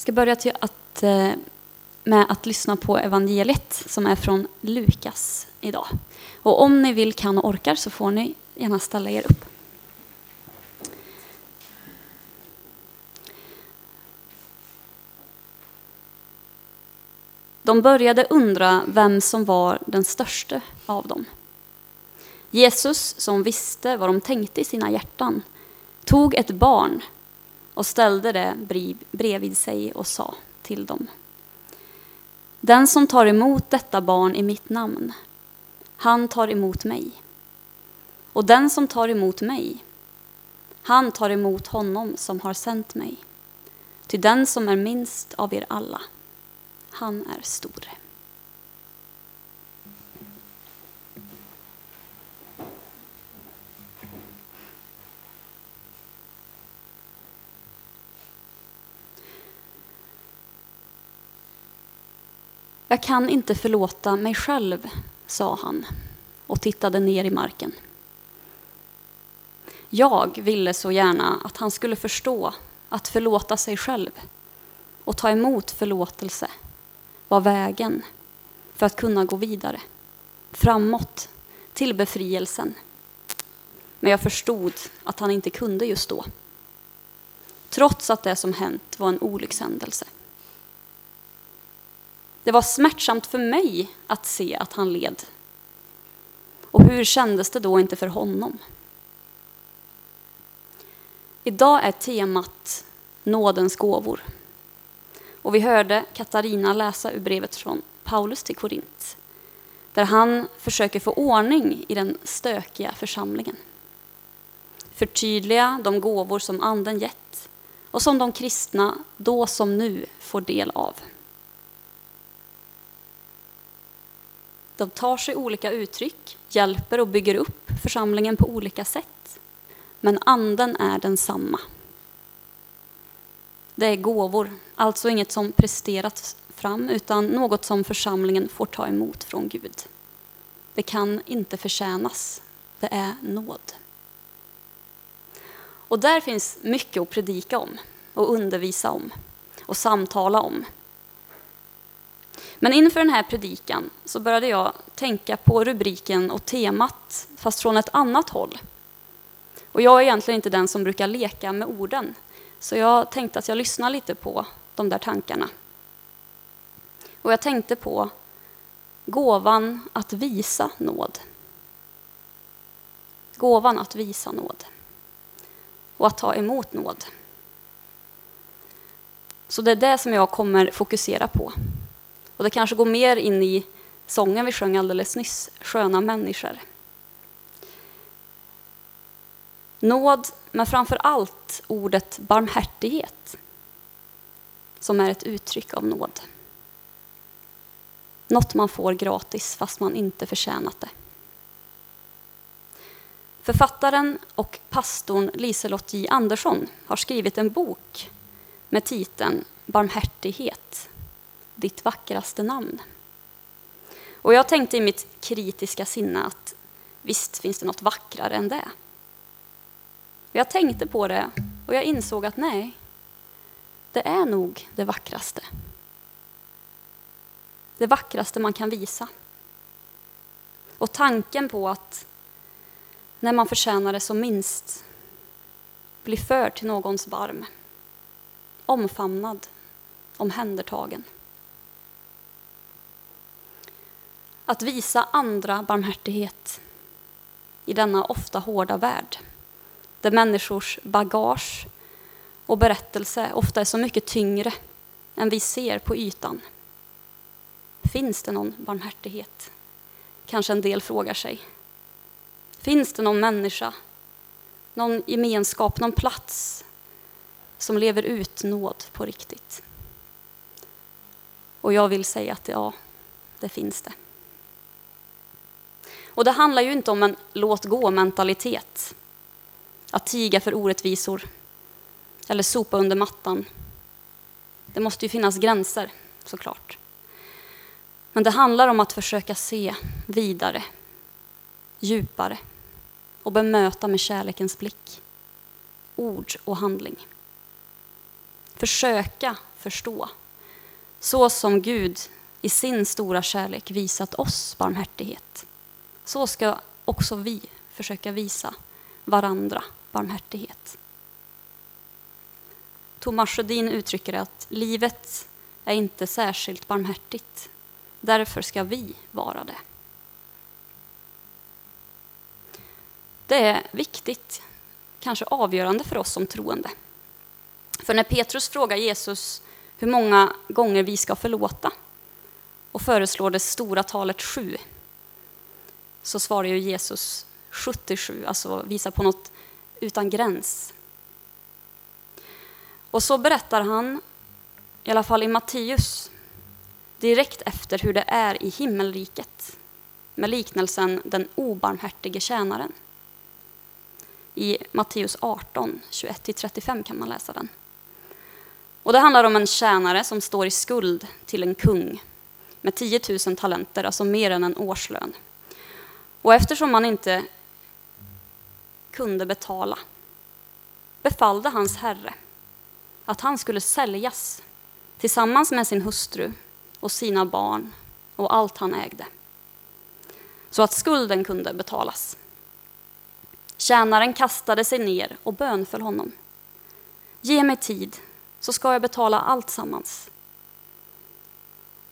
Jag ska börja till att, eh, med att lyssna på evangeliet som är från Lukas idag. Och om ni vill, kan och orkar så får ni gärna ställa er upp. De började undra vem som var den störste av dem. Jesus, som visste vad de tänkte i sina hjärtan, tog ett barn och ställde det bredvid sig och sa till dem. Den som tar emot detta barn i mitt namn, han tar emot mig. Och den som tar emot mig, han tar emot honom som har sänt mig. Till den som är minst av er alla, han är stor. Jag kan inte förlåta mig själv, sa han och tittade ner i marken. Jag ville så gärna att han skulle förstå att förlåta sig själv och ta emot förlåtelse var vägen för att kunna gå vidare, framåt, till befrielsen. Men jag förstod att han inte kunde just då. Trots att det som hänt var en olyckshändelse. Det var smärtsamt för mig att se att han led. Och hur kändes det då inte för honom? Idag är temat nådens gåvor. Och vi hörde Katarina läsa ur brevet från Paulus till Korint. Där han försöker få ordning i den stökiga församlingen. Förtydliga de gåvor som anden gett och som de kristna då som nu får del av. De tar sig olika uttryck, hjälper och bygger upp församlingen på olika sätt. Men anden är densamma. Det är gåvor, alltså inget som presterats fram utan något som församlingen får ta emot från Gud. Det kan inte förtjänas, det är nåd. Och där finns mycket att predika om och undervisa om och samtala om. Men inför den här predikan så började jag tänka på rubriken och temat, fast från ett annat håll. Och jag är egentligen inte den som brukar leka med orden, så jag tänkte att jag lyssnar lite på de där tankarna. Och jag tänkte på gåvan att visa nåd. Gåvan att visa nåd. Och att ta emot nåd. Så det är det som jag kommer fokusera på. Och det kanske går mer in i sången vi sjöng alldeles nyss, Sköna människor. Nåd, men framför allt ordet barmhärtighet som är ett uttryck av nåd. Något man får gratis fast man inte förtjänat det. Författaren och pastorn Liselott J Andersson har skrivit en bok med titeln Barmhärtighet ditt vackraste namn. Och jag tänkte i mitt kritiska sinne att visst finns det något vackrare än det. Jag tänkte på det och jag insåg att nej, det är nog det vackraste. Det vackraste man kan visa. Och tanken på att när man förtjänar det som minst bli förd till någons barm, omfamnad, omhändertagen. Att visa andra barmhärtighet i denna ofta hårda värld där människors bagage och berättelse ofta är så mycket tyngre än vi ser på ytan. Finns det någon barmhärtighet? Kanske en del frågar sig. Finns det någon människa, någon gemenskap, någon plats som lever ut nåd på riktigt? Och jag vill säga att ja, det finns det. Och det handlar ju inte om en låt gå-mentalitet. Att tiga för orättvisor eller sopa under mattan. Det måste ju finnas gränser, såklart. Men det handlar om att försöka se vidare, djupare och bemöta med kärlekens blick, ord och handling. Försöka förstå. Så som Gud i sin stora kärlek visat oss barmhärtighet. Så ska också vi försöka visa varandra barmhärtighet. Thomas Sjödin uttrycker att livet är inte särskilt barmhärtigt. Därför ska vi vara det. Det är viktigt, kanske avgörande för oss som troende. För när Petrus frågar Jesus hur många gånger vi ska förlåta och föreslår det stora talet sju, så svarar ju Jesus 77, alltså visar på något utan gräns. Och så berättar han, i alla fall i Matteus, direkt efter hur det är i himmelriket med liknelsen den obarmhärtige tjänaren. I Matteus 18, 21-35 kan man läsa den. Och det handlar om en tjänare som står i skuld till en kung med 10 000 talenter, alltså mer än en årslön. Och eftersom man inte kunde betala befallde hans herre att han skulle säljas tillsammans med sin hustru och sina barn och allt han ägde så att skulden kunde betalas. Tjänaren kastade sig ner och bönföll honom. Ge mig tid, så ska jag betala allt sammans.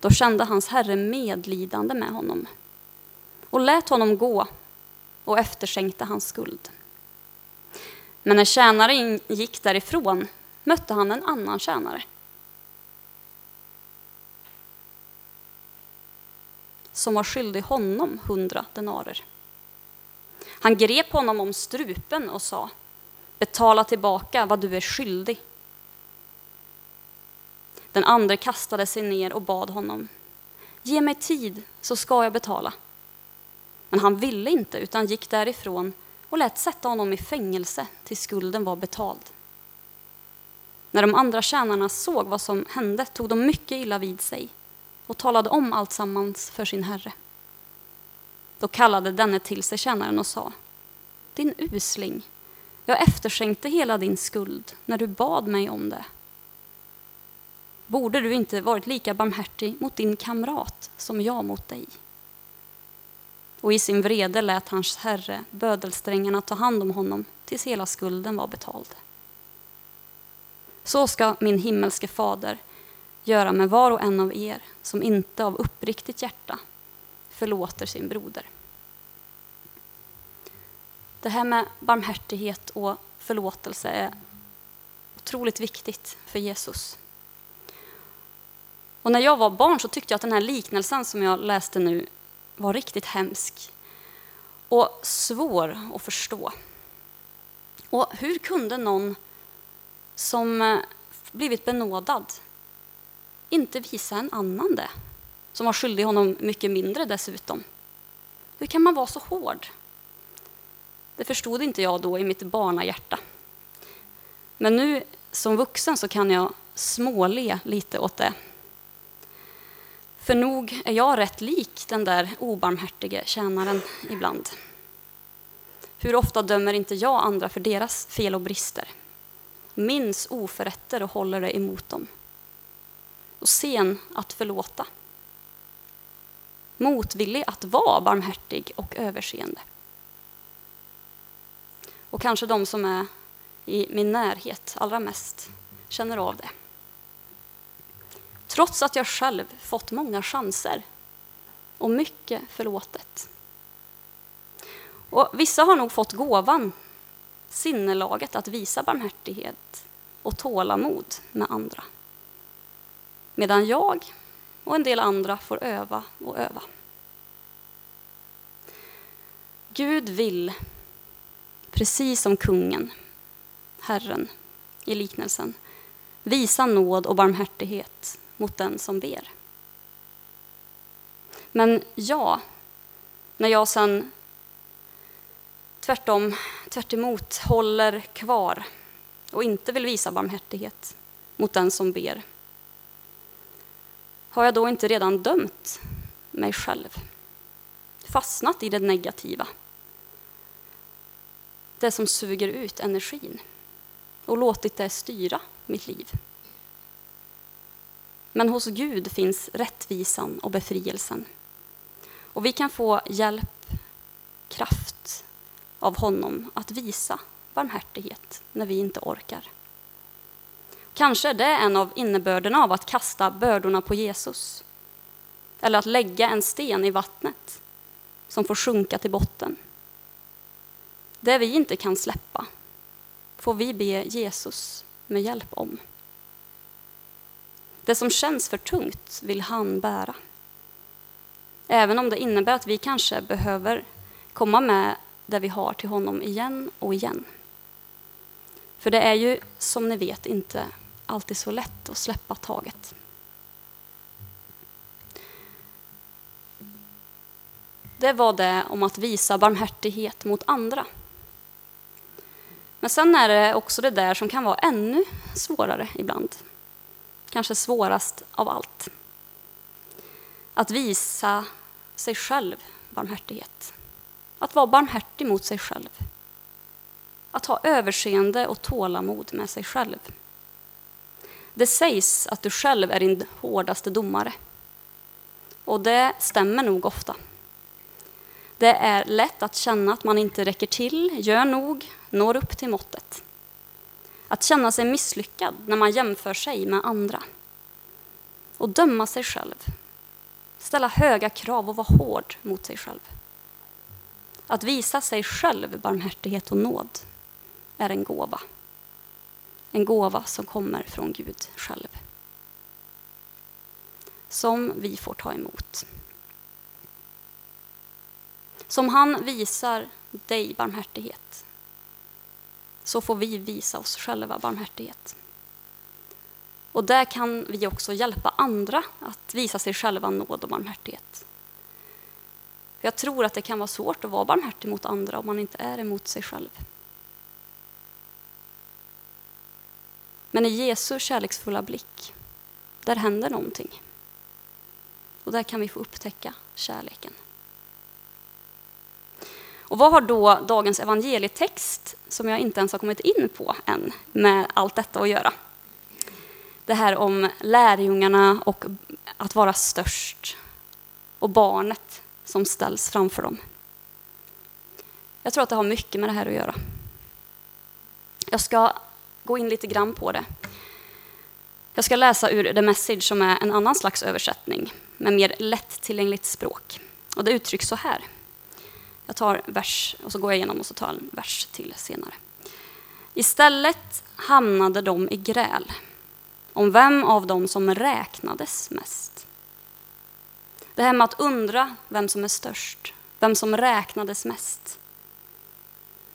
Då kände hans herre medlidande med honom och lät honom gå och efterskänkte hans skuld. Men när tjänaren gick därifrån mötte han en annan tjänare. som var skyldig honom hundra denarer. Han grep honom om strupen och sa betala tillbaka vad du är skyldig. Den andre kastade sig ner och bad honom ge mig tid så ska jag betala. Men han ville inte utan gick därifrån och lät sätta honom i fängelse tills skulden var betald. När de andra tjänarna såg vad som hände tog de mycket illa vid sig och talade om allt sammans för sin herre. Då kallade denne till sig tjänaren och sa Din usling, jag efterskänkte hela din skuld när du bad mig om det. Borde du inte varit lika barmhärtig mot din kamrat som jag mot dig? Och i sin vrede lät hans herre bödelsträngarna ta hand om honom tills hela skulden var betald. Så ska min himmelske fader göra med var och en av er som inte av uppriktigt hjärta förlåter sin broder. Det här med barmhärtighet och förlåtelse är otroligt viktigt för Jesus. Och när jag var barn så tyckte jag att den här liknelsen som jag läste nu var riktigt hemsk och svår att förstå. Och hur kunde någon som eh, blivit benådad inte visa en annan det, som var skyldig honom mycket mindre dessutom? Hur kan man vara så hård? Det förstod inte jag då i mitt barnahjärta. Men nu som vuxen så kan jag småle lite åt det. För nog är jag rätt lik den där obarmhärtige tjänaren ibland. Hur ofta dömer inte jag andra för deras fel och brister? Minns oförrätter och håller det emot dem. Och sen att förlåta. Motvillig att vara barmhärtig och överseende. Och kanske de som är i min närhet allra mest känner av det. Trots att jag själv fått många chanser och mycket förlåtet. Och vissa har nog fått gåvan, sinnelaget att visa barmhärtighet och tålamod med andra. Medan jag och en del andra får öva och öva. Gud vill, precis som kungen, Herren i liknelsen, visa nåd och barmhärtighet mot den som ber. Men jag, när jag sen tvärtom, tvärt emot, håller kvar och inte vill visa barmhärtighet mot den som ber, har jag då inte redan dömt mig själv? Fastnat i det negativa? Det som suger ut energin och låtit det styra mitt liv? Men hos Gud finns rättvisan och befrielsen. Och vi kan få hjälp, kraft av honom att visa barmhärtighet när vi inte orkar. Kanske är det en av innebörderna av att kasta bördorna på Jesus. Eller att lägga en sten i vattnet som får sjunka till botten. Det vi inte kan släppa får vi be Jesus med hjälp om. Det som känns för tungt vill han bära. Även om det innebär att vi kanske behöver komma med det vi har till honom igen och igen. För det är ju, som ni vet, inte alltid så lätt att släppa taget. Det var det om att visa barmhärtighet mot andra. Men sen är det också det där som kan vara ännu svårare ibland. Kanske svårast av allt. Att visa sig själv barmhärtighet. Att vara barmhärtig mot sig själv. Att ha överseende och tålamod med sig själv. Det sägs att du själv är din hårdaste domare. Och det stämmer nog ofta. Det är lätt att känna att man inte räcker till, gör nog, når upp till måttet. Att känna sig misslyckad när man jämför sig med andra. Och döma sig själv. Ställa höga krav och vara hård mot sig själv. Att visa sig själv barmhärtighet och nåd är en gåva. En gåva som kommer från Gud själv. Som vi får ta emot. Som han visar dig barmhärtighet så får vi visa oss själva barmhärtighet. Och där kan vi också hjälpa andra att visa sig själva nåd och barmhärtighet. Jag tror att det kan vara svårt att vara barmhärtig mot andra om man inte är emot sig själv. Men i Jesu kärleksfulla blick, där händer någonting. Och där kan vi få upptäcka kärleken. Och vad har då dagens evangelietext, som jag inte ens har kommit in på än, med allt detta att göra? Det här om lärjungarna och att vara störst och barnet som ställs framför dem. Jag tror att det har mycket med det här att göra. Jag ska gå in lite grann på det. Jag ska läsa ur The Message som är en annan slags översättning med mer lättillgängligt språk. Och det uttrycks så här. Jag tar vers och så går jag igenom och så tar jag en vers till senare. Istället hamnade de i gräl om vem av dem som räknades mest. Det här med att undra vem som är störst, vem som räknades mest.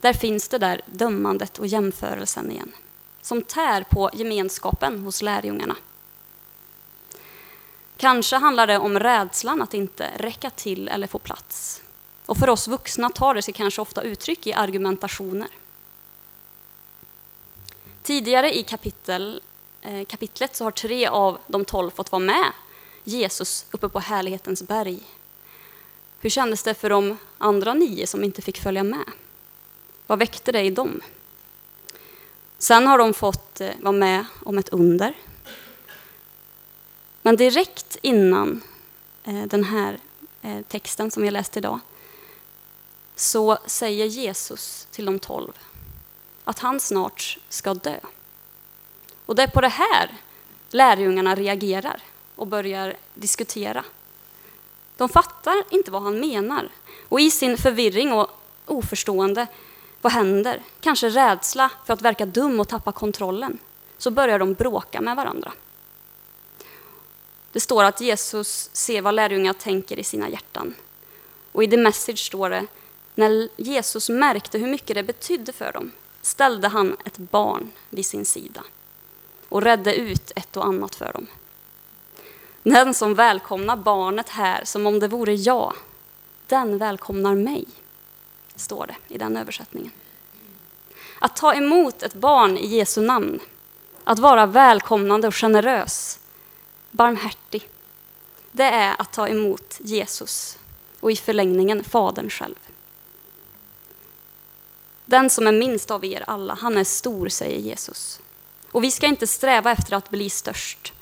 Där finns det där dömandet och jämförelsen igen, som tär på gemenskapen hos lärjungarna. Kanske handlar det om rädslan att inte räcka till eller få plats. Och för oss vuxna tar det sig kanske ofta uttryck i argumentationer. Tidigare i kapitel, eh, kapitlet så har tre av de tolv fått vara med Jesus uppe på härlighetens berg. Hur kändes det för de andra nio som inte fick följa med? Vad väckte det i dem? Sen har de fått eh, vara med om ett under. Men direkt innan eh, den här eh, texten som vi har läst idag så säger Jesus till de tolv att han snart ska dö. Och det är på det här lärjungarna reagerar och börjar diskutera. De fattar inte vad han menar och i sin förvirring och oförstående, vad händer? Kanske rädsla för att verka dum och tappa kontrollen, så börjar de bråka med varandra. Det står att Jesus ser vad lärjungarna tänker i sina hjärtan. Och i The Message står det när Jesus märkte hur mycket det betydde för dem ställde han ett barn vid sin sida och redde ut ett och annat för dem. Den som välkomnar barnet här som om det vore jag, den välkomnar mig, står det i den översättningen. Att ta emot ett barn i Jesu namn, att vara välkomnande och generös, barmhärtig, det är att ta emot Jesus och i förlängningen Fadern själv. Den som är minst av er alla, han är stor, säger Jesus. Och vi ska inte sträva efter att bli störst.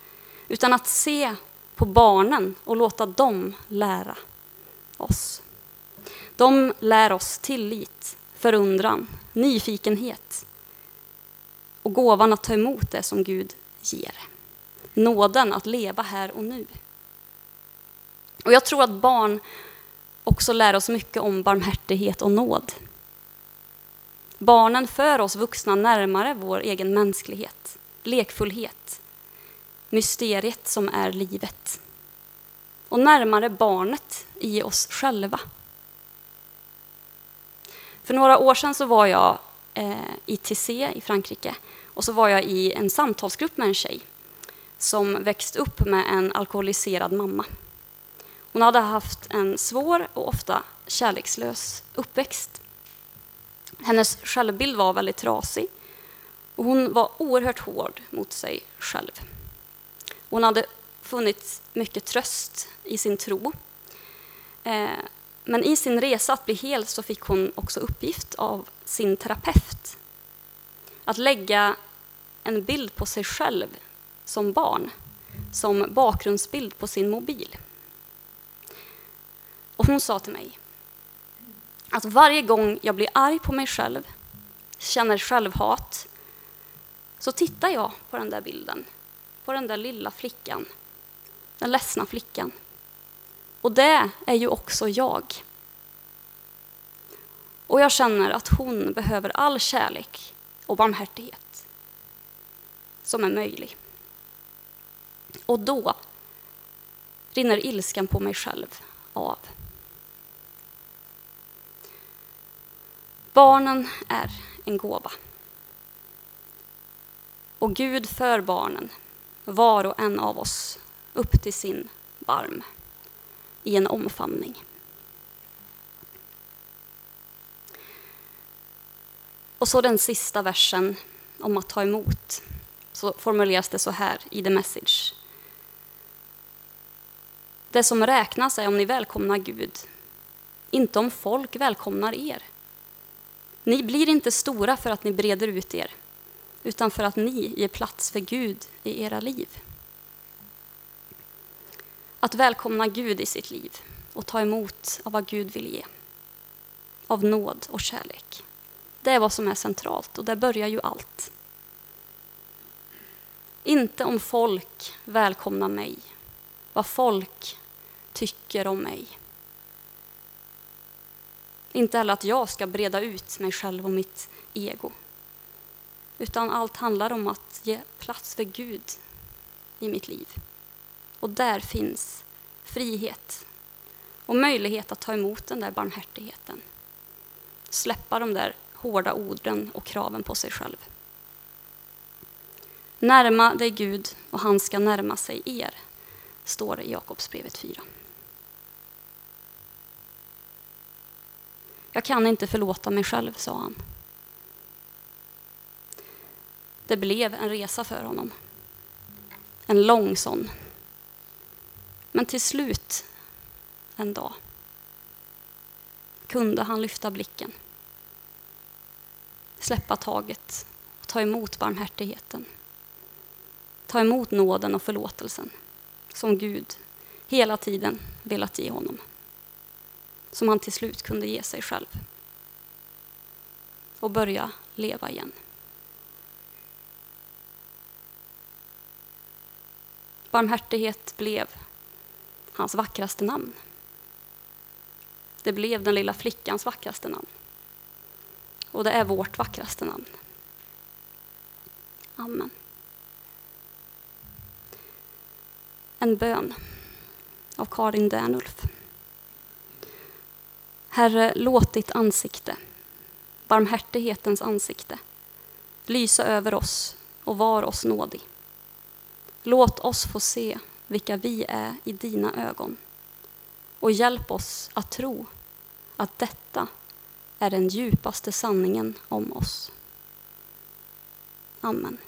utan att se på barnen och låta dem lära oss. De lär oss tillit, förundran, nyfikenhet och gåvan att ta emot det som Gud ger. Nåden att leva här och nu. Och jag tror att barn också lär oss mycket om barmhärtighet och nåd. Barnen för oss vuxna närmare vår egen mänsklighet, lekfullhet, mysteriet som är livet. Och närmare barnet i oss själva. För några år sedan så var jag eh, i Tissé i Frankrike och så var jag i en samtalsgrupp med en tjej som växt upp med en alkoholiserad mamma. Hon hade haft en svår och ofta kärlekslös uppväxt. Hennes självbild var väldigt trasig och hon var oerhört hård mot sig själv. Hon hade funnit mycket tröst i sin tro. Eh, men i sin resa att bli hel så fick hon också uppgift av sin terapeut att lägga en bild på sig själv som barn som bakgrundsbild på sin mobil. Och hon sa till mig att varje gång jag blir arg på mig själv, känner självhat, så tittar jag på den där bilden, på den där lilla flickan, den ledsna flickan. Och det är ju också jag. Och jag känner att hon behöver all kärlek och barmhärtighet som är möjlig. Och då rinner ilskan på mig själv av. Barnen är en gåva. Och Gud för barnen, var och en av oss, upp till sin barm i en omfamning. Och så den sista versen om att ta emot. Så formuleras det så här i The Message. Det som räknas är om ni välkomnar Gud, inte om folk välkomnar er. Ni blir inte stora för att ni breder ut er, utan för att ni ger plats för Gud i era liv. Att välkomna Gud i sitt liv och ta emot av vad Gud vill ge. Av nåd och kärlek. Det är vad som är centralt och där börjar ju allt. Inte om folk välkomnar mig, vad folk tycker om mig. Inte heller att jag ska breda ut mig själv och mitt ego. Utan allt handlar om att ge plats för Gud i mitt liv. Och där finns frihet och möjlighet att ta emot den där barmhärtigheten. Släppa de där hårda orden och kraven på sig själv. Närma dig Gud och han ska närma sig er, står det i Jakobsbrevet 4. Jag kan inte förlåta mig själv, sa han. Det blev en resa för honom. En lång sån. Men till slut, en dag, kunde han lyfta blicken, släppa taget och ta emot barmhärtigheten. Ta emot nåden och förlåtelsen som Gud hela tiden velat ge honom som han till slut kunde ge sig själv och börja leva igen. Barmhärtighet blev hans vackraste namn. Det blev den lilla flickans vackraste namn. Och det är vårt vackraste namn. Amen. En bön av Karin Dernulf. Herre, låt ditt ansikte, barmhärtighetens ansikte, lysa över oss och var oss nådig. Låt oss få se vilka vi är i dina ögon och hjälp oss att tro att detta är den djupaste sanningen om oss. Amen.